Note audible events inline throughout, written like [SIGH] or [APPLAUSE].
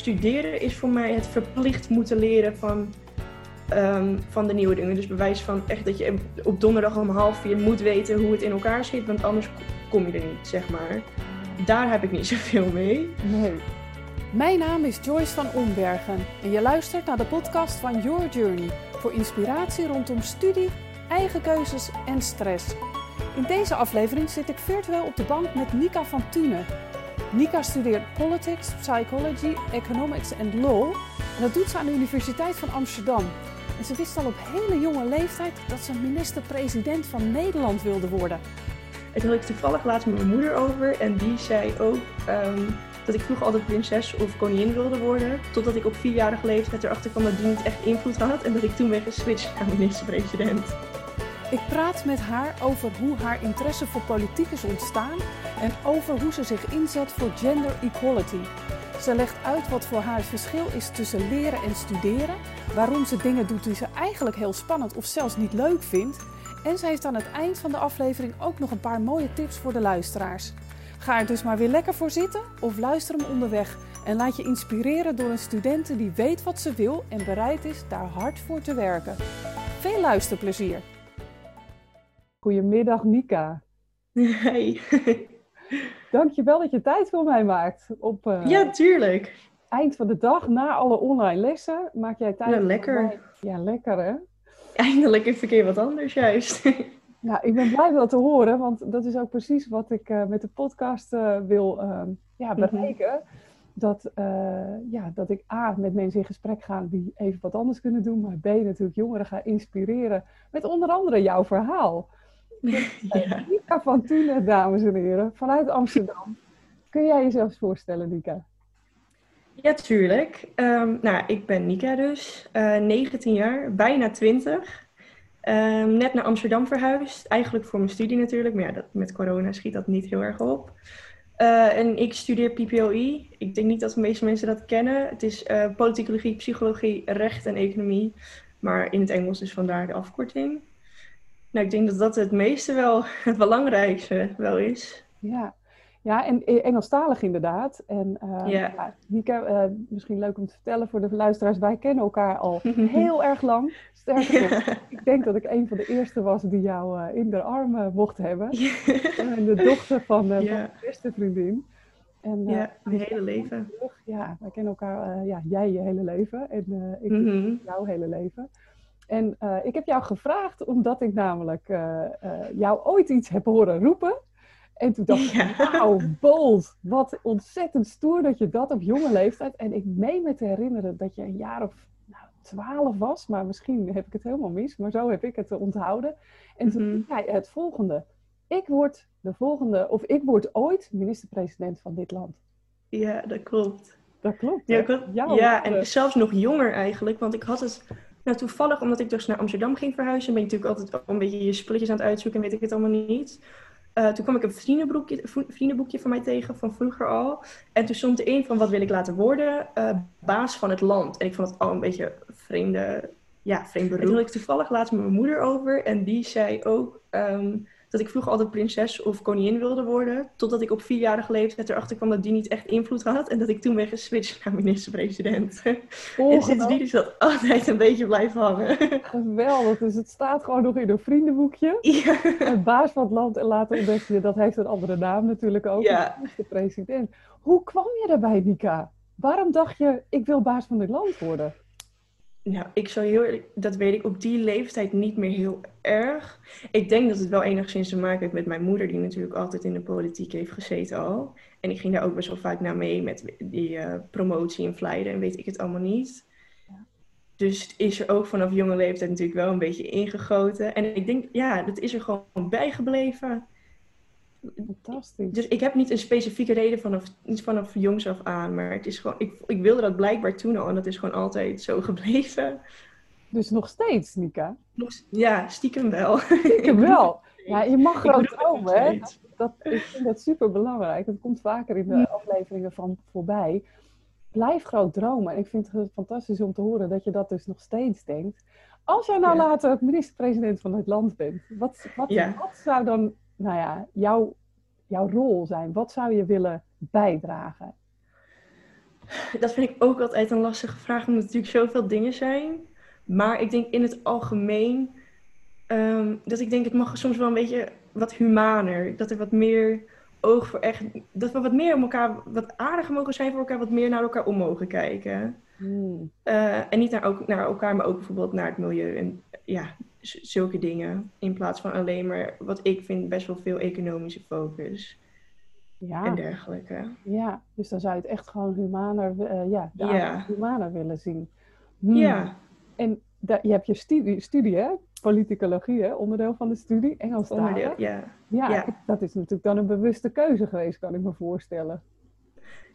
studeren is voor mij het verplicht moeten leren van, ehm, van de nieuwe dingen. Dus bewijs van echt dat je op donderdag om half vier moet weten hoe het in elkaar zit, want anders kom je er niet, zeg maar. Daar heb ik niet [LAUGHS] zoveel mee. Nee. Mijn naam is Joyce van Ombergen en je luistert naar de podcast van Your Journey voor inspiratie rondom studie, eigen keuzes en stress. In deze aflevering zit ik virtueel op de bank met Nika van Tune. Nika studeert Politics, Psychology, Economics en Law en dat doet ze aan de Universiteit van Amsterdam. En ze wist al op hele jonge leeftijd dat ze minister-president van Nederland wilde worden. Het had ik toevallig laatst met mijn moeder over en die zei ook ehm, dat ik vroeger altijd prinses of koningin wilde worden. Totdat ik op vierjarige leeftijd erachter kwam dat die niet echt invloed had en dat ik toen ben geswitcht naar minister-president. Ik praat met haar over hoe haar interesse voor politiek is ontstaan en over hoe ze zich inzet voor gender equality. Ze legt uit wat voor haar het verschil is tussen leren en studeren, waarom ze dingen doet die ze eigenlijk heel spannend of zelfs niet leuk vindt. En ze heeft aan het eind van de aflevering ook nog een paar mooie tips voor de luisteraars. Ga er dus maar weer lekker voor zitten of luister hem onderweg en laat je inspireren door een studente die weet wat ze wil en bereid is daar hard voor te werken. Veel luisterplezier! Goedemiddag Nika. Hey. [LAUGHS] Dankjewel dat je tijd voor mij maakt. Op, uh, ja, tuurlijk. Eind van de dag, na alle online lessen, maak jij tijd. Ja, lekker. Ja, lekker hè? Eindelijk even een keer wat anders juist. [LAUGHS] ja, ik ben blij dat te horen, want dat is ook precies wat ik uh, met de podcast uh, wil ja, bereiken. Mm -hmm. Dat, ja, dat ik A, met mensen in gesprek ga die even wat anders kunnen doen, maar B, natuurlijk jongeren ga inspireren met onder andere jouw verhaal. Ja. Nika van Tune, dames en heren, vanuit Amsterdam. Kun jij jezelf voorstellen, Nika? Ja, tuurlijk. Um, nou, ik ben Nika dus, uh, 19 jaar, bijna 20. Um, net naar Amsterdam verhuisd, eigenlijk voor mijn studie natuurlijk, maar ja, dat, met corona schiet dat niet heel erg op. Uh, en ik studeer PPOI. Ik denk niet dat de meeste mensen dat kennen. Het is uh, politicologie, psychologie, recht en economie. Maar in het Engels dus vandaar de afkorting. Nou, ik denk dat dat het meeste wel, het belangrijkste wel is. Ja, ja en Engelstalig inderdaad. En uh, ja. ja Nika, uh, misschien leuk om te vertellen voor de luisteraars, wij kennen elkaar al [LAUGHS] heel erg lang. Sterker nog, ik denk dat ik een van de eerste was die jou uh, in de armen mocht hebben. De dochter van, van mijn beste vriendin. En, ja, mijn hele leven. Ja, wij kennen elkaar, ja, jij je hele leven en ik mm -hmm. jouw hele leven. En uh, ik heb jou gevraagd omdat ik namelijk uh, uh, jou ooit iets heb horen roepen. En toen dacht ik, ja. wauw, bold. Wat ontzettend stoer dat je dat op jonge leeftijd... En ik meen me te herinneren dat je een jaar of nou, twaalf was. Maar misschien heb ik het helemaal mis. Maar zo heb ik het onthouden. En toen mm-hmm. zei het volgende. Ik word de volgende, of ik word ooit minister-president van dit land. Ja, dat klopt. Dat klopt. Ja, klopt. ja, ja en zelfs nog jonger eigenlijk. Want ik had het nou, toevallig, omdat ik dus naar Amsterdam ging verhuizen, ben je natuurlijk altijd een beetje je spulletjes aan het uitzoeken en weet ik het allemaal niet. Uh, toen kwam ik een vriendenboekje, vriendenboekje van mij tegen, van vroeger al. En toen stond erin van, wat wil ik laten worden? Uh, baas van het land. En ik vond het al een beetje vreemde, ja, vreemd beroep. En toen had ik toevallig laatst met mijn moeder over. En die zei ook um, dat ik vroeger altijd prinses of koningin wilde worden. Totdat ik op vierjarige leeftijd erachter kwam dat die niet echt invloed had. En dat ik toen ben geswitcht naar minister-president. [LAUGHS] En sindsdien is dat altijd een beetje blijven hangen. [LAUGHS] Geweldig. Dus het staat gewoon nog in een vriendenboekje. [LAUGHS] Ja. Baas van het land en later ontdek je, dat heeft een andere naam natuurlijk ook. Ja. De president. Hoe kwam je daarbij, Nika? Waarom dacht je, ik wil baas van dit land worden? Nou, ik zou heel eerlijk, dat weet ik op die leeftijd niet meer heel erg. Ik denk dat het wel enigszins te maken heeft met mijn moeder, die natuurlijk altijd in de politiek heeft gezeten al. En ik ging daar ook best wel vaak naar mee met die uh, promotie en vlijden en weet ik het allemaal niet. Ja. Dus het is er ook vanaf jonge leeftijd natuurlijk wel een beetje ingegoten. En ik denk, ja, dat is er gewoon bijgebleven. Fantastisch. Dus ik heb niet een specifieke reden vanaf, niet vanaf jongs af aan, maar het is gewoon, ik, ik wilde dat blijkbaar toen al en dat is gewoon altijd zo [LAUGHS] gebleven. Dus nog steeds, Nika? Nog, ja, stiekem wel. Stiekem [LAUGHS] wel. Ja, je mag gewoon dromen, hè? Dat, dat, ik vind dat super belangrijk. Dat komt vaker in de ja. afleveringen van voorbij. Blijf groot dromen. En ik vind het fantastisch om te horen dat je dat dus nog steeds denkt. Als jij nou ja. later minister-president van het land bent, wat, wat, ja. wat zou dan nou ja, jouw, jouw rol zijn? Wat zou je willen bijdragen? Dat vind ik ook altijd een lastige vraag, omdat er natuurlijk zoveel dingen zijn. Maar ik denk in het algemeen ehm, dat ik denk het mag soms wel een beetje wat humaner. Dat er wat meer oog voor echt. Dat we wat meer om elkaar, wat aardiger mogen zijn voor elkaar, wat meer naar elkaar om mogen kijken. Hmm. Eh, en niet naar, ook, naar elkaar, maar ook bijvoorbeeld naar het milieu en ja, zulke dingen. In plaats van alleen maar wat ik vind best wel veel economische focus en Ja, dergelijke. ja, dus dan zou je het echt gewoon humaner, eh, ja, de Ja. aarde humaner willen zien. Hmm. Ja, En je hebt je studie, studie hè? Politicologie, hè? onderdeel van de studie, Engels onderdeel. Ja. Ja, dat is natuurlijk dan een bewuste keuze geweest, kan ik me voorstellen.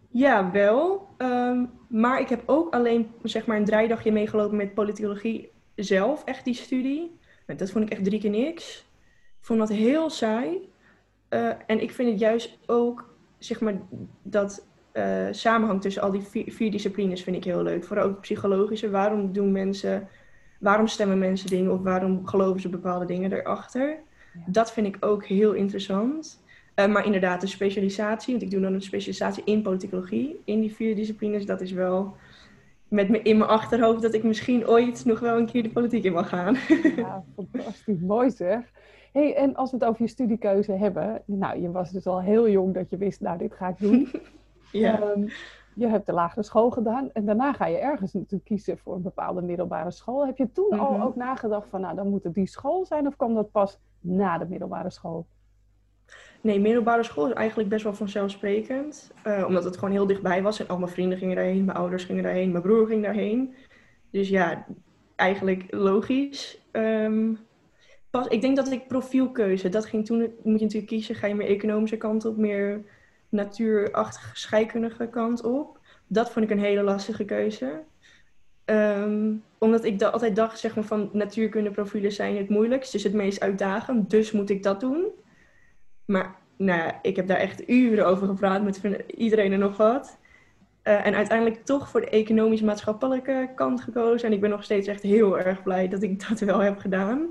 Ja, wel. Ehm, maar ik heb ook alleen zeg maar een draaidagje meegelopen met politicologie zelf, echt die studie. Nou, Dat vond ik echt drie keer niks. Ik vond dat heel saai. Eh, en ik vind het juist ook, zeg maar, dat eh, samenhang tussen al die vier, vier disciplines vind ik heel leuk. Vooral ook psychologische. Waarom doen mensen, waarom stemmen mensen dingen of waarom geloven ze bepaalde dingen erachter? Ja. Dat vind ik ook heel interessant. Eh, maar inderdaad, de specialisatie, want ik doe dan een specialisatie in politicologie, in die vier disciplines, dat is wel met me in mijn achterhoofd dat ik misschien ooit nog wel een keer de politiek in mag gaan. Ja, fantastisch. Mooi zeg. Hey, en als we het over je studiekeuze hebben. Nou, je was dus al heel jong dat je wist, nou, dit ga ik doen. [LAUGHS] ja. Ehm, je hebt de lagere school gedaan. En daarna ga je ergens natuurlijk kiezen voor een bepaalde middelbare school. Heb je toen al Mhm. ook nagedacht van, nou, dan moet het die school zijn? Of kwam dat pas na de middelbare school? Nee, middelbare school is eigenlijk best wel vanzelfsprekend. eh, omdat het gewoon heel dichtbij was en al mijn vrienden gingen daarheen, mijn ouders gingen daarheen, mijn broer ging daarheen. Dus ja, eigenlijk logisch. Ehm, pas, ik denk dat ik profielkeuze, dat ging toen, moet je natuurlijk kiezen, ga je meer economische kant op, meer natuurachtige scheikundige kant op. Dat vond ik een hele lastige keuze. Ehm, omdat ik altijd dacht, zeg maar, van natuurkundeprofielen zijn het moeilijkst, dus het meest uitdagend, dus moet ik dat doen. Maar nou ik heb daar echt uren over gepraat met iedereen en nog wat. Eh, en uiteindelijk toch voor de economisch-maatschappelijke kant gekozen. En ik ben nog steeds echt heel erg blij dat ik dat wel heb gedaan.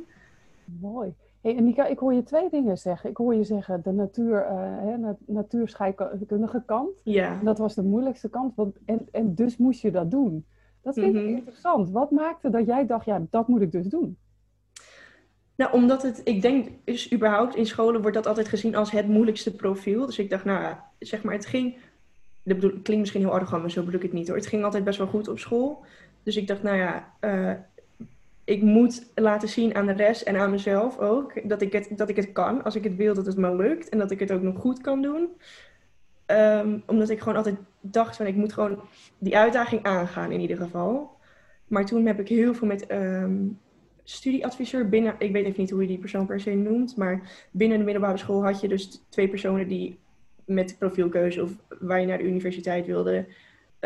Mooi. Hey, en Nika, ik hoor je twee dingen zeggen. Ik hoor je zeggen de natuur, hè, na- natuurscheikundige kant. Ja. Dat was de moeilijkste kant. Want, en, en dus moest je dat doen. Dat vind ik Mhm. interessant. Wat maakte dat jij dacht, ja, dat moet ik dus doen? Nou, omdat het, ik denk, is überhaupt in scholen wordt dat altijd gezien als het moeilijkste profiel. Dus ik dacht, nou ja, zeg maar, het ging, dat bedoel, klinkt misschien heel arrogant, maar zo bedoel ik het niet hoor. Het ging altijd best wel goed op school. Dus ik dacht, nou ja, eh, ik moet laten zien aan de rest en aan mezelf ook dat ik, het, dat ik het kan. Als ik het wil, dat het me lukt en dat ik het ook nog goed kan doen. Ehm, omdat ik gewoon altijd dacht van, ik moet gewoon die uitdaging aangaan in ieder geval. Maar toen heb ik heel veel met ehm, studieadviseur binnen, ik weet even niet hoe je die persoon per se noemt, maar binnen de middelbare school had je dus twee personen die met profielkeuze of waar je naar de universiteit wilde,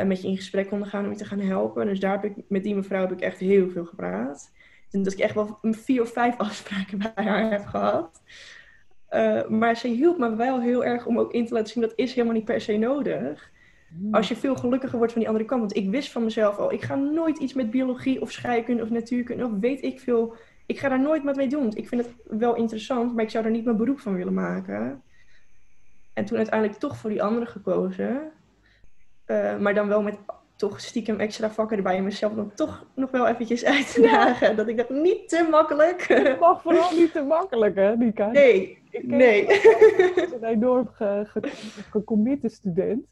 met je in gesprek konden gaan om je te gaan helpen. Dus daar heb ik, met die mevrouw heb ik echt heel veel gepraat. En dat ik echt wel vier of vijf [LAUGHS] afspraken bij haar heb gehad. Eh, maar ze hielp me wel heel erg om ook in te laten zien dat is helemaal niet per se nodig. Als je veel gelukkiger wordt van die andere kant. Want ik wist van mezelf al, ik ga nooit iets met biologie of scheikunde of natuurkunde of weet ik veel. Ik ga daar nooit wat mee doen. Ik vind het wel interessant, maar ik zou er niet mijn beroep van willen maken. En toen uiteindelijk toch voor die andere gekozen. Eh, maar dan wel met toch stiekem extra vakken erbij. En mezelf dan toch nog wel eventjes uit te dagen. Dat ik dacht, niet te makkelijk. Het mag [LAUGHS] vooral niet te makkelijk, hè, Nika? nee, Ik nee. als een enorm ge- ge- gecommitte student.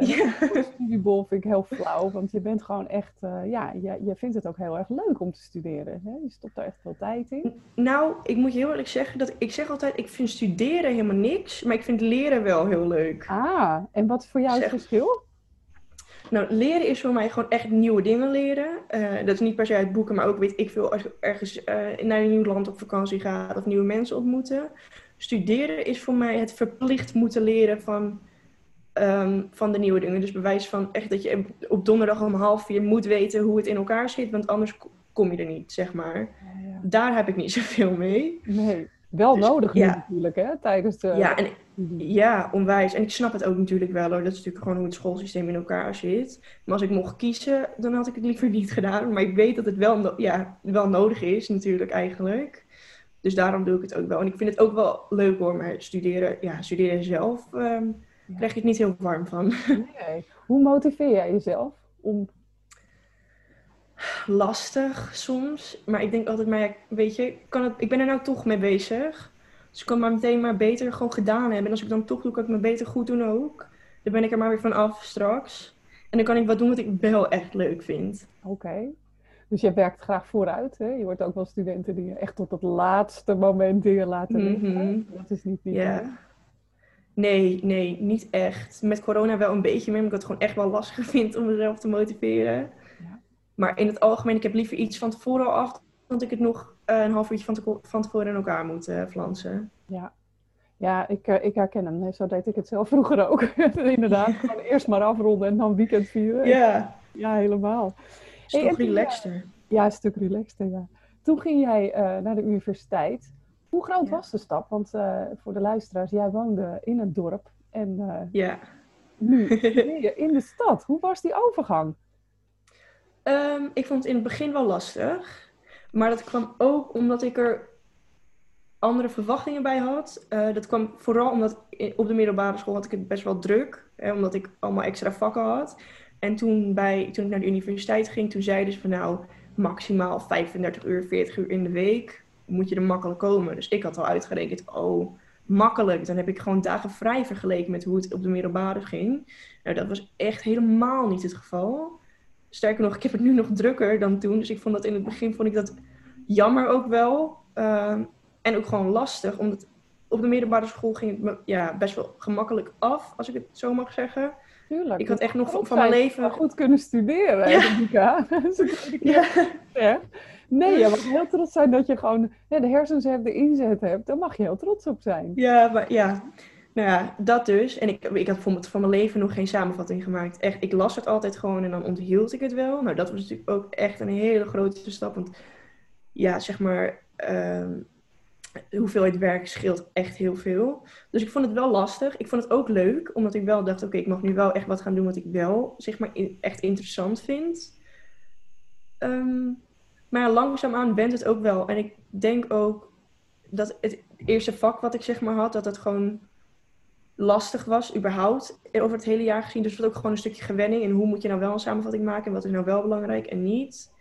Ja. de studiebol vind ik heel flauw, want je bent gewoon echt, eh, ja, je, je vindt het ook heel erg leuk om te studeren. Hè? Je stopt daar echt veel tijd in. Nou, ik moet je heel eerlijk zeggen dat ik zeg altijd, ik vind studeren helemaal niks, maar ik vind leren wel heel leuk. Ah, en wat is voor jou het verschil? Nou, leren is voor mij gewoon echt nieuwe dingen leren. Eh, dat is niet per se uit boeken, maar ook weet ik veel als je ergens eh, naar een nieuw land op vakantie gaat of nieuwe mensen ontmoeten. Studeren is voor mij het verplicht moeten leren van, ehm, van de nieuwe dingen. Dus bewijs van echt dat je op donderdag om half vier moet weten hoe het in elkaar zit, want anders ko- kom je er niet, zeg maar. Daar heb ik niet [LAUGHS] zoveel mee. Nee, wel Dus, nodig ja. natuurlijk, hè, tijdens de... Ja, en Ja, onwijs. En ik snap het ook natuurlijk wel hoor. Dat is natuurlijk gewoon hoe het schoolsysteem in elkaar zit. Maar als ik mocht kiezen, dan had ik het liever [LAUGHS] niet gedaan. Maar ik weet dat het wel, no- ja, wel nodig is natuurlijk eigenlijk. Dus daarom doe ik het ook wel. En ik vind het ook wel leuk hoor, maar studeren, ja, studeren zelf ehm, krijg je het niet heel warm van. [LAUGHS] Nee. Hoe motiveer jij jezelf om lastig soms. Maar ik denk altijd, maar ja, weet je, kan het, ik ben er nou toch mee bezig. Dus ik kan maar meteen maar beter gewoon gedaan hebben. En als ik dan toch doe, kan ik me beter goed doen ook. Dan ben ik er maar weer van af straks. En dan kan ik wat doen wat ik wel echt leuk vind. Oké. Dus je werkt graag vooruit. Hè? Je wordt ook wel studenten die je echt tot het laatste moment dingen laten liggen. Mhm. Dat is niet Ja. Nee, nee, niet echt. Met corona wel een beetje meer, omdat ik het gewoon echt wel lastig [LAUGHS] vind om mezelf te motiveren. Ja. Maar in het algemeen, ik heb liever iets van tevoren al af, dan dat ik het nog een half uurtje van, te- van tevoren in elkaar moet eh, flansen. Ja, ja ik, eh, ik herken hem. Zo deed ik het zelf vroeger ook. [LAUGHS] Inderdaad, [LAUGHS] gewoon eerst maar afronden en dan weekend vieren. Ja, Ja, helemaal. is Hey, toch relaxter. Ja, een stuk relaxter, ja. Toen ging jij eh, naar de universiteit. Hoe groot Ja. was de stap? Want eh, voor de luisteraars, jij woonde in een dorp en Ja. nu [LAUGHS] je in de stad. Hoe was die overgang? Ehm, ik vond het in het begin wel lastig. Maar dat kwam ook omdat ik er andere verwachtingen bij had. Eh, dat kwam vooral omdat op de middelbare school had ik het best wel druk. Hè, omdat ik allemaal extra vakken had. En toen, bij, toen ik naar de universiteit ging, toen zeiden ze van nou, maximaal 35 uur, 40 uur in de week moet je er makkelijk komen. Dus ik had al uitgerekend, oh, makkelijk. Dan heb ik gewoon dagen vrij vergeleken met hoe het op de middelbare ging. Nou, dat was echt helemaal niet het geval. Sterker nog, ik heb het nu nog drukker dan toen. Dus ik vond dat in het begin vond ik dat jammer ook wel. Ehm, en ook gewoon lastig. Omdat op de middelbare school ging het me ja, best wel gemakkelijk af, als ik het zo mag zeggen. Tuurlijk. Ik had echt nog van, mijn leven. goed kunnen studeren, Ja. [LAUGHS] Ja, hè? Nee, je mag heel trots zijn dat je gewoon de hersens hebt, de inzet hebt. Daar mag je heel trots op zijn. ja, maar ja. Nou ja, dat dus. En ik, ik had bijvoorbeeld van mijn leven nog geen samenvatting gemaakt. Echt, ik las het altijd gewoon en dan onthield ik het wel. Nou, dat was natuurlijk ook echt een hele grote stap. Want ja, zeg maar, ehm, de hoeveelheid werk scheelt echt heel veel. Dus ik vond het wel lastig. Ik vond het ook leuk, omdat ik wel dacht, oké, ik mag nu wel echt wat gaan doen wat ik wel, zeg maar, echt interessant vind. Ehm, maar langzaamaan went het ook wel. En ik denk ook dat het eerste vak wat ik zeg maar had, dat het gewoon lastig was, überhaupt, over het hele jaar gezien. Dus het was ook gewoon een stukje gewenning. En hoe moet je nou wel een samenvatting maken? En wat is nou wel belangrijk en niet?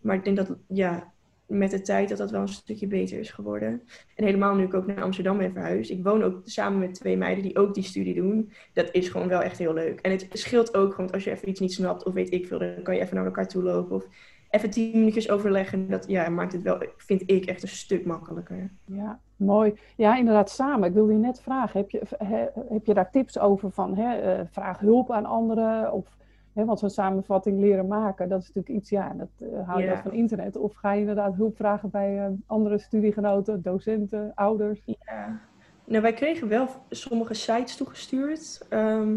Maar ik denk dat, ja, met de tijd dat dat wel een stukje beter is geworden. En helemaal nu ik ook naar Amsterdam ben verhuisd. Ik woon ook samen met twee meiden die ook die studie doen. Dat is gewoon wel echt heel leuk. En het scheelt ook, want als je even iets niet snapt of weet ik veel, dan kan je even naar elkaar toe lopen. Of even tien minuutjes overleggen. Dat ja, maakt het wel, vind ik, echt een stuk makkelijker. Ja, mooi. Ja, inderdaad, samen. Ik wilde je net vragen, heb je, he- heb je daar tips over van hè, eh, vraag hulp aan anderen? Of, hè, want zo'n samenvatting leren maken, dat is natuurlijk iets, ja, dat eh, haal je Ja. dat van internet. Of ga je inderdaad hulp vragen bij eh, andere studiegenoten, docenten, ouders? Ja. Nou, wij kregen wel sommige sites toegestuurd. ehm,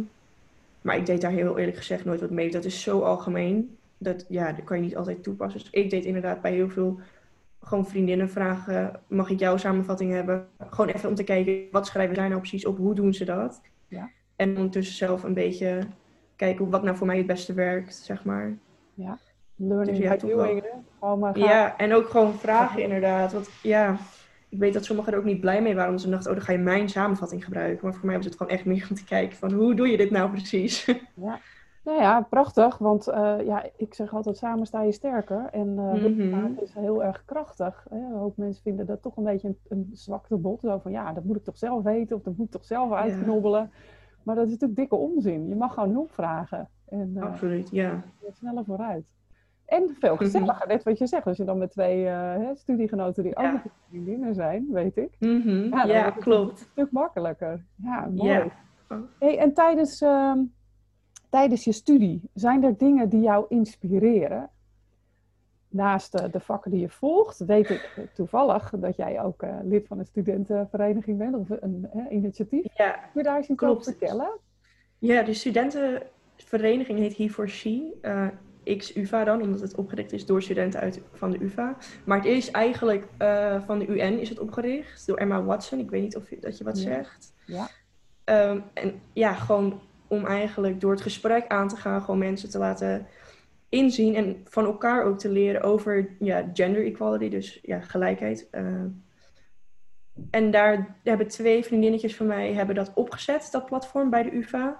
maar ik deed daar heel eerlijk gezegd nooit wat mee. Dat is zo algemeen. Dat, ja, dat kan je niet altijd toepassen. Dus ik deed inderdaad bij heel veel gewoon vriendinnen vragen. Mag ik jouw samenvatting hebben? Gewoon even om te kijken, wat schrijven zij nou precies op? Hoe doen ze dat? Ja. En ondertussen zelf een beetje kijken wat nou voor mij het beste werkt, zeg maar. Learning Dus ja, by doing, hè? Gewoon maar gaan. Ja, en ook gewoon vragen inderdaad. Want ja, ik weet dat sommigen er ook niet blij mee waren. Omdat ze dachten, oh, dan ga je mijn samenvatting gebruiken. Maar voor mij was het gewoon echt meer om te kijken van, hoe doe je dit nou precies? [LAUGHS] Nou ja, prachtig, want eh, ja, ik zeg altijd samen sta je sterker. En Mhm. hulpvragen is heel erg krachtig. Hè? Een hoop mensen vinden dat toch een beetje een, een zwakte bot. Zo van ja, dat moet ik toch zelf weten of dat moet ik toch zelf uitknobbelen. Maar dat is natuurlijk dikke onzin. Je mag gewoon hulp vragen. En eh, Absoluut, ja. sneller vooruit. En veel gezelliger, net wat je zegt. Als je dan met twee hè, studiegenoten die ook Ja. vriendinnen zijn, weet ik. Mhm, Ja, Ja, klopt. Een stuk makkelijker. Ja, mooi. Hey, en tijdens, ehm, tijdens je studie, zijn er dingen die jou inspireren? Naast eh, de vakken die je volgt, weet ik toevallig dat jij ook eh, lid van een studentenvereniging bent, of een initiatief. Ja, Kun je daar eens iets over vertellen? ja, de studentenvereniging heet He for She. eh, X-UVA dan, omdat het opgericht is door studenten uit, van de UvA. Maar het is eigenlijk van de UN is het opgericht, door Emma Watson. Ik weet niet of je, dat je wat Ja. zegt. Ja. Ehm, en ja, gewoon om eigenlijk door het gesprek aan te gaan, gewoon mensen te laten inzien en van elkaar ook te leren over ja, gender equality, dus ja, gelijkheid. eh, En daar hebben twee vriendinnetjes van mij hebben dat opgezet, dat platform bij de UvA.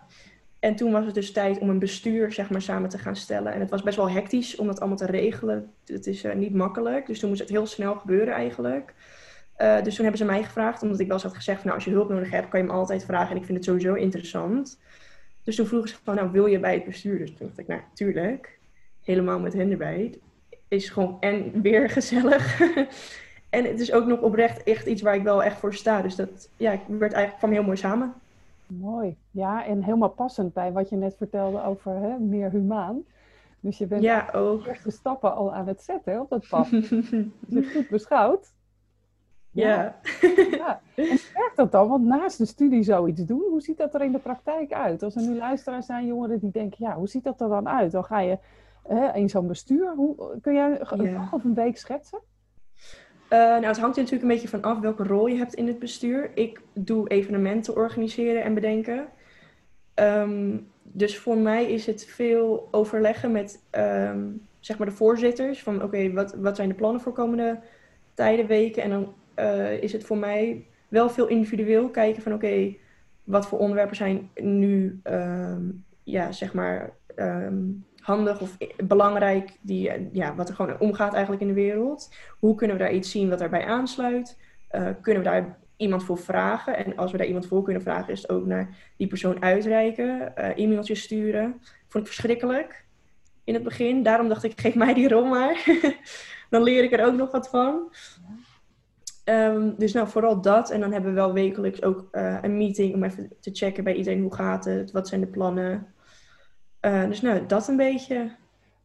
En toen was het dus tijd om een bestuur zeg maar, samen te gaan stellen. En het was best wel hectisch om dat allemaal te regelen. Het is uh, niet makkelijk. Dus toen moest het heel snel gebeuren eigenlijk. Uh, dus toen hebben ze mij gevraagd, omdat ik wel eens had gezegd... Nou, als je hulp nodig hebt, kan je me altijd vragen. En ik vind het sowieso interessant. Dus toen vroegen ze van, nou, wil je bij het bestuur? Dus toen dacht ik, nou, tuurlijk. Helemaal met hen erbij. Is gewoon en weer gezellig. [LAUGHS] en het is ook nog oprecht echt iets waar ik wel echt voor sta. Dus dat ja, ik werd eigenlijk, kwam heel mooi samen. Mooi. Ja, en helemaal passend bij wat je net vertelde over hè, meer humaan. Dus je bent ja, ook. de eerste stappen al aan het zetten op dat pad. [LAUGHS] dus goed beschouwd. Ja. ja. [LAUGHS] En werkt dat dan? Want naast de studie zoiets doen, hoe ziet dat er in de praktijk uit? Als er nu luisteraars zijn, jongeren die denken, ja, hoe ziet dat er dan uit? Dan ga je hè, in zo'n bestuur. Hoe, kun jij een dag of een week schetsen? Uh, nou, het hangt er natuurlijk een beetje van af welke rol je hebt in het bestuur. Ik doe evenementen organiseren en bedenken. Um, dus voor mij is het veel overleggen met um, zeg maar de voorzitters. Van oké, okay, wat, wat zijn de plannen voor komende tijden, weken? En dan uh, is het voor mij wel veel individueel kijken van oké, wat voor onderwerpen zijn nu um, ja, zeg maar handig of belangrijk, die, ja, wat er gewoon omgaat eigenlijk in de wereld. Hoe kunnen we daar iets zien wat daarbij aansluit? Uh, kunnen we daar iemand voor vragen? En als we daar iemand voor kunnen vragen, is het ook naar die persoon uitreiken, e-mailtjes sturen. Vond ik verschrikkelijk in het begin. Daarom dacht ik, geef mij die rol maar. [LAUGHS] dan leer ik er ook nog wat van. Um, dus nou, vooral dat. En dan hebben we wel wekelijks ook uh, een meeting om even te checken bij iedereen hoe gaat het, wat zijn de plannen. Uh, dus nou, dat een beetje.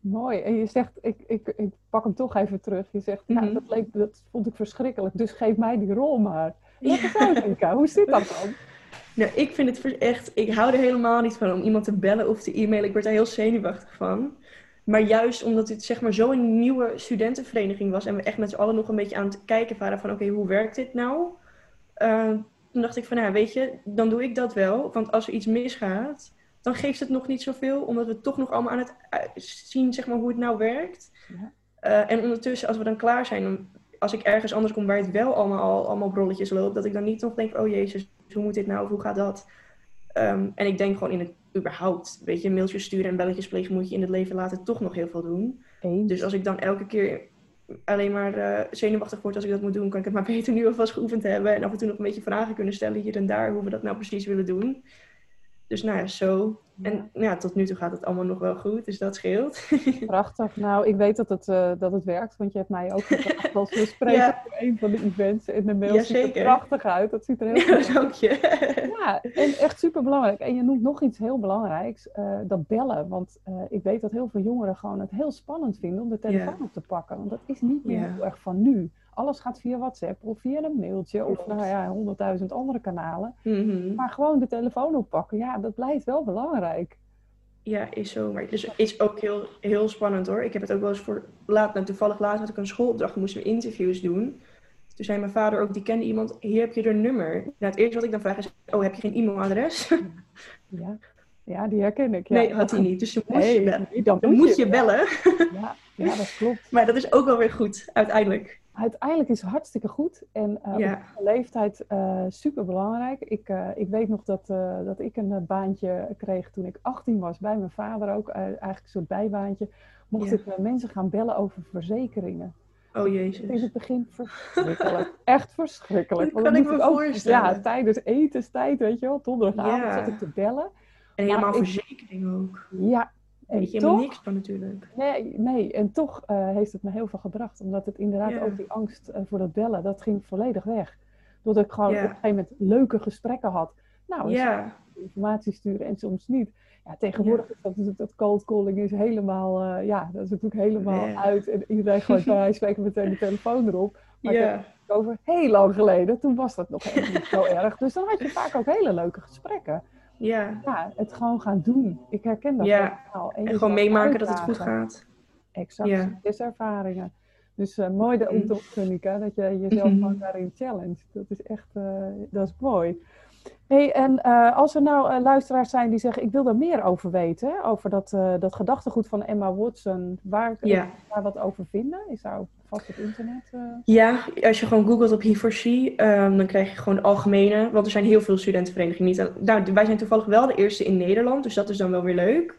Mooi. En je zegt, ik, ik, ik pak hem toch even terug. Je zegt, mm -hmm. nou, dat, leek, dat vond ik verschrikkelijk, dus geef mij die rol maar. Leg uit, Inka. Hoe zit dat dan? [LAUGHS] Nou, ik vind het echt, ik hou er helemaal niet van om iemand te bellen of te e-mailen. Ik word daar heel zenuwachtig van. Maar juist omdat het zeg maar zo'n nieuwe studentenvereniging was en we echt met z'n allen nog een beetje aan het kijken waren van oké, okay, hoe werkt dit nou? Uh, toen dacht ik van, nou weet je, dan doe ik dat wel. Want als er iets misgaat, dan geeft het nog niet zoveel, omdat we toch nog allemaal aan het zien zeg maar, hoe het nou werkt. Ja. Uh, en ondertussen, als we dan klaar zijn, als ik ergens anders kom waar het wel allemaal, allemaal brolletjes loopt, dat ik dan niet nog denk, oh jezus, hoe moet dit nou, of hoe gaat dat? Um, en ik denk gewoon in het überhaupt, weet je, mailtjes sturen en belletjes plegen moet je in het leven laten toch nog heel veel doen. Eens. Dus als ik dan elke keer alleen maar uh, zenuwachtig word als ik dat moet doen, kan ik het maar [LAUGHS] beter nu alvast geoefend hebben en af en toe nog een beetje vragen kunnen stellen hier en daar, hoe we dat nou precies willen doen. Dus nou ja, zo. En ja, tot nu toe gaat het allemaal nog wel goed, dus dat scheelt. [LAUGHS] Prachtig. Nou, ik weet dat het, uh, dat het werkt, want je hebt mij ook gevraagd [LAUGHS] als we spreken ja. voor een van de events. En de mail ja, ziet er prachtig uit. Dat ziet er heel [LAUGHS] goed uit. Ja, ja, en echt super belangrijk. En je noemt nog iets heel belangrijks, uh, dat bellen. Want uh, ik weet dat heel veel jongeren gewoon het heel spannend vinden om de telefoon op te pakken. Want dat is niet meer heel erg van nu. Alles gaat via WhatsApp of via een mailtje of nou ja, honderdduizend andere kanalen. Mm -hmm. Maar gewoon de telefoon oppakken, ja, dat blijft wel belangrijk. Ja, is zo. Maar dus is ook heel, heel spannend hoor. Ik heb het ook wel eens voor laat, nou, toevallig laat had ik een schoolopdracht, moesten we interviews doen. Toen zei mijn vader ook, die kende iemand, hier heb je er nummer. Nou, het eerste wat ik dan vraag is, oh, heb je geen e-mailadres? Ja, ja die herken ik. Ja. Nee, had hij niet. Dus dan moest nee, je bellen. Dan, dan moet je bellen. Ja, ja, dat klopt. [LAUGHS] Maar dat is ook wel weer goed, uiteindelijk. Uiteindelijk is het hartstikke goed en uh, Ja. op de leeftijd uh, super belangrijk. Ik, uh, ik weet nog dat, dat ik een baantje kreeg toen ik 18 was, bij mijn vader ook, eigenlijk een soort bijbaantje. Mocht Ja. ik mensen gaan bellen over verzekeringen. Oh jezus. het begin verschrikkelijk. [LAUGHS] Echt verschrikkelijk. Dat kan ik me ook- voorstellen. Ja, tijdens etenstijd, weet je wel. Donderdagavond Ja. zat ik te bellen. En helemaal Maar ik- verzekering ook. Ja, en Weet je helemaal toch... niks van natuurlijk. Nee, nee, en toch eh, heeft het me heel veel gebracht. Omdat het inderdaad ook die angst eh, voor dat bellen, dat ging volledig weg. Doordat ik gewoon op een gegeven moment leuke gesprekken had. Nou, informatie sturen en soms niet. Ja, tegenwoordig is dat dat cold calling is helemaal, eh, ja, dat is natuurlijk helemaal uit. En iedereen gooit bij [LAUGHS] wijze van spreken meteen de telefoon erop. Maar ik heb ja, het over heel lang geleden, toen was dat nog niet zo erg. Dus dan had je vaak ook hele leuke gesprekken. Ja. Ja, het gewoon gaan doen. Ik herken dat Ja. En gewoon meemaken dat het goed gaat. Exact, Ja. ervaringen. Dus eh, mooi de, om te Mm. dat je jezelf Mhm. gewoon daarin challenge. Dat is echt, eh, dat is mooi. Hey, en uh, als er nou uh, luisteraars zijn die zeggen, ik wil daar meer over weten, over dat, uh, dat gedachtegoed van Emma Watson, waar kun je daar wat over vinden? Is daar vast op internet? Ja, als je gewoon googelt op He4C, um, dan krijg je gewoon de algemene, want er zijn heel veel studentenverenigingen. Niet, nou, wij zijn toevallig wel de eerste in Nederland, dus dat is dan wel weer leuk.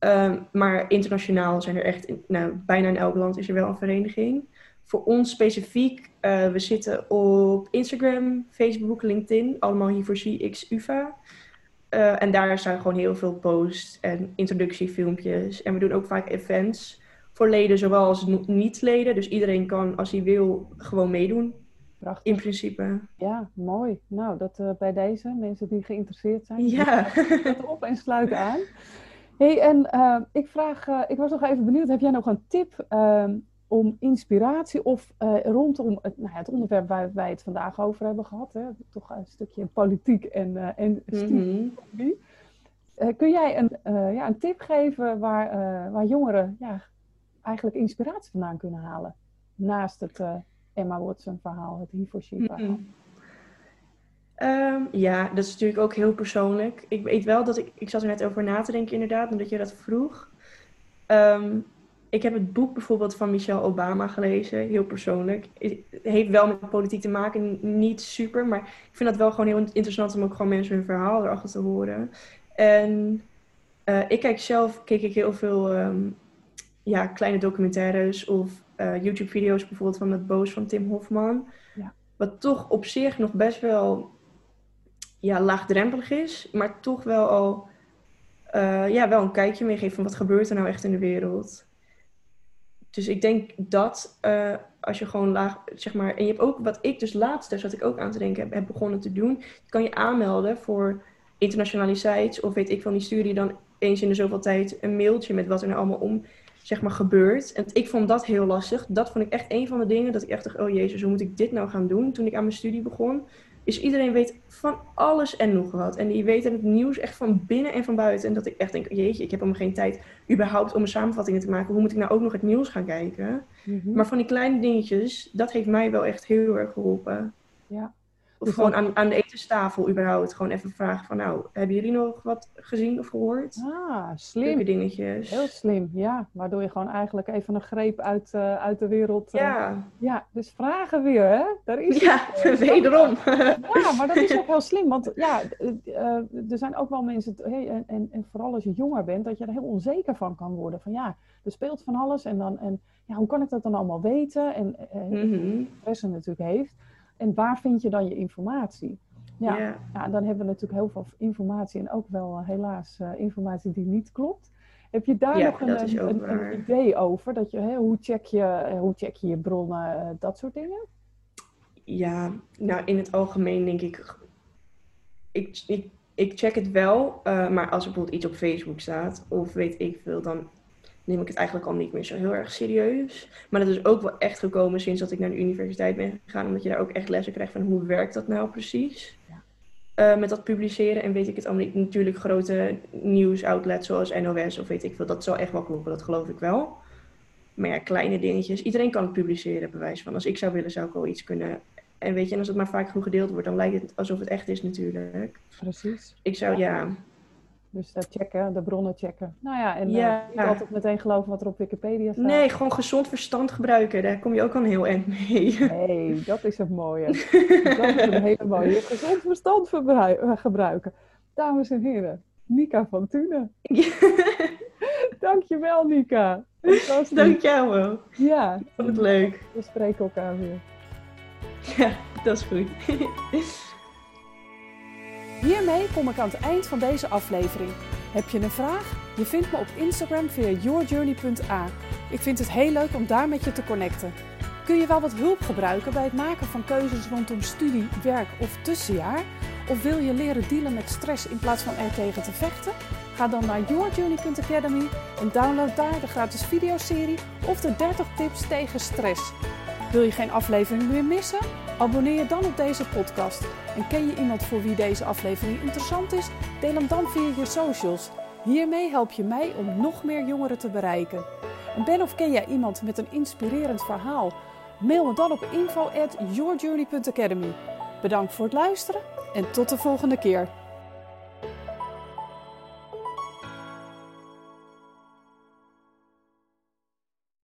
Ja. Um, maar internationaal zijn er echt, nou, bijna in elk land is er wel een vereniging. Voor ons specifiek, uh, we zitten op Instagram, Facebook, LinkedIn, allemaal hier voor CX UvA. Uh, en daar zijn gewoon heel veel posts en introductiefilmpjes. En we doen ook vaak events voor leden, zowel als niet-leden. Dus iedereen kan, als hij wil, gewoon meedoen. Prachtig. In principe. Ja, mooi. Nou, dat uh, bij deze, mensen die geïnteresseerd zijn. Ja. [LAUGHS] op en sluiten aan. hey, en uh, ik vraag, uh, ik was nog even benieuwd, heb jij nog een tip ehm, om inspiratie of uh, rondom het, nou ja, het, onderwerp waar wij het vandaag over hebben gehad, hè, toch een stukje politiek en, uh, en mm -hmm. uh, kun jij een, ja, een tip geven waar, waar jongeren ja, eigenlijk inspiratie vandaan kunnen halen? Naast het Emma Watson verhaal, het Hiroshima verhaal. Mm -hmm. um, ja, dat is natuurlijk ook heel persoonlijk. Ik weet wel dat ik, ik zat er net over na te denken inderdaad, omdat je dat vroeg. Um, ik heb het boek bijvoorbeeld van Michelle Obama gelezen, heel persoonlijk. Het heeft wel met politiek te maken, niet super, maar ik vind dat wel gewoon heel interessant om ook gewoon mensen hun verhaal erachter te horen. En uh, ik kijk zelf, keek ik heel veel um, ja, kleine documentaires of uh, YouTube-video's bijvoorbeeld van het Boos van Tim Hofman. Ja. Wat toch op zich nog best wel ja, laagdrempelig is, maar toch wel al uh, ja, wel een kijkje meegeeft van wat gebeurt er nou echt in de wereld. Dus ik denk dat uh, als je gewoon laag, zeg maar, en je hebt ook wat ik dus laatst, daar zat ik ook aan te denken, heb, begonnen te doen. kan je aanmelden voor internationaliteit of weet ik veel, die stuur je dan eens in de zoveel tijd een mailtje met wat er nou allemaal om, zeg maar, gebeurt. En ik vond dat heel lastig. Dat vond ik echt een van de dingen dat ik echt dacht, oh jezus, hoe moet ik dit nou gaan doen toen ik aan mijn studie begon is iedereen weet van alles en nog wat. En die weten het nieuws echt van binnen en van buiten. En dat ik echt denk, jeetje, ik heb helemaal geen tijd überhaupt om een samenvattingen te maken. Hoe moet ik nou ook nog het nieuws gaan kijken? Mhm. Maar van die kleine dingetjes, dat heeft mij wel echt heel erg geholpen. Ja. Of gewoon aan, aan de etenstafel überhaupt. Gewoon even vragen van, nou, hebben jullie nog wat gezien of gehoord? Ah, slim. Leuke dingetjes. Heel slim, ja. Waardoor je gewoon eigenlijk even een greep uit, uh, uit de wereld... Uh, ja. Ja, dus vragen weer, hè? Daar is ja, het, [LAUGHS] wederom. ja, maar dat is ook heel slim. Want ja, uh, er zijn ook wel mensen... Hey, en, en, en, vooral als je jonger bent, dat je er heel onzeker van kan worden. Van ja, er speelt van alles en dan... En, ja, hoe kan ik dat dan allemaal weten? En mm -hmm. natuurlijk heeft. En waar vind je dan je informatie? Ja, ja, dan hebben we natuurlijk heel veel informatie en ook wel uh, helaas uh, informatie die niet klopt. Heb je daar nog een, een, een, idee over? Dat je, hè, hoe, check je, uh, hoe check je je bronnen, dat soort dingen? Ja, nou in het algemeen denk ik, ik, ik, ik check het wel, maar als er bijvoorbeeld iets op Facebook staat of weet ik veel, dan neem ik het eigenlijk al niet meer zo heel erg serieus. Maar dat is ook wel echt gekomen sinds dat ik naar de universiteit ben gegaan. Omdat je daar ook echt lessen krijgt van hoe werkt dat nou precies. Ja. Uh, met dat publiceren en weet ik het allemaal niet. Natuurlijk grote nieuwsoutlets zoals NOS of weet ik veel. Dat zal echt wel kloppen, dat geloof ik wel. Maar ja, kleine dingetjes. Iedereen kan het publiceren, bewijs van. Als ik zou willen, zou ik wel iets kunnen. En weet je, en als het maar vaak genoeg gedeeld wordt, dan lijkt het alsof het echt is natuurlijk. Precies. Ik zou, ja dus dat checken, de bronnen checken. Nou ja, en ja. Uh, niet altijd meteen geloven wat er op Wikipedia staat. Nee, gewoon gezond verstand gebruiken. Daar kom je ook al een heel eind mee. Nee, dat is het mooie. [LAUGHS] dat is een hele mooie. Gezond verstand eh, gebruiken. Dames en heren, Nika van Tune. [LAUGHS] Dankjewel, Nika. Dank jou wel. Ja. Ik vond het leuk. We spreken elkaar weer. Ja, dat is goed. [LAUGHS] Hiermee kom ik aan het eind van deze aflevering. Heb je een vraag? Je vindt me op Instagram via yourjourney.a. Ik vind het heel leuk om daar met je te connecten. Kun je wel wat hulp gebruiken bij het maken van keuzes rondom studie, werk of tussenjaar? Of wil je leren dealen met stress in plaats van er tegen te vechten? Ga dan naar yourjourney.academy en download daar de gratis videoserie of de 30 tips tegen stress. Wil je geen aflevering meer missen? Abonneer je dan op deze podcast. En ken je iemand voor wie deze aflevering interessant is? Deel hem dan via je socials. Hiermee help je mij om nog meer jongeren te bereiken. En ben of ken jij iemand met een inspirerend verhaal? Mail me dan op info@yourjourney.academy. Bedankt voor het luisteren En tot de volgende keer.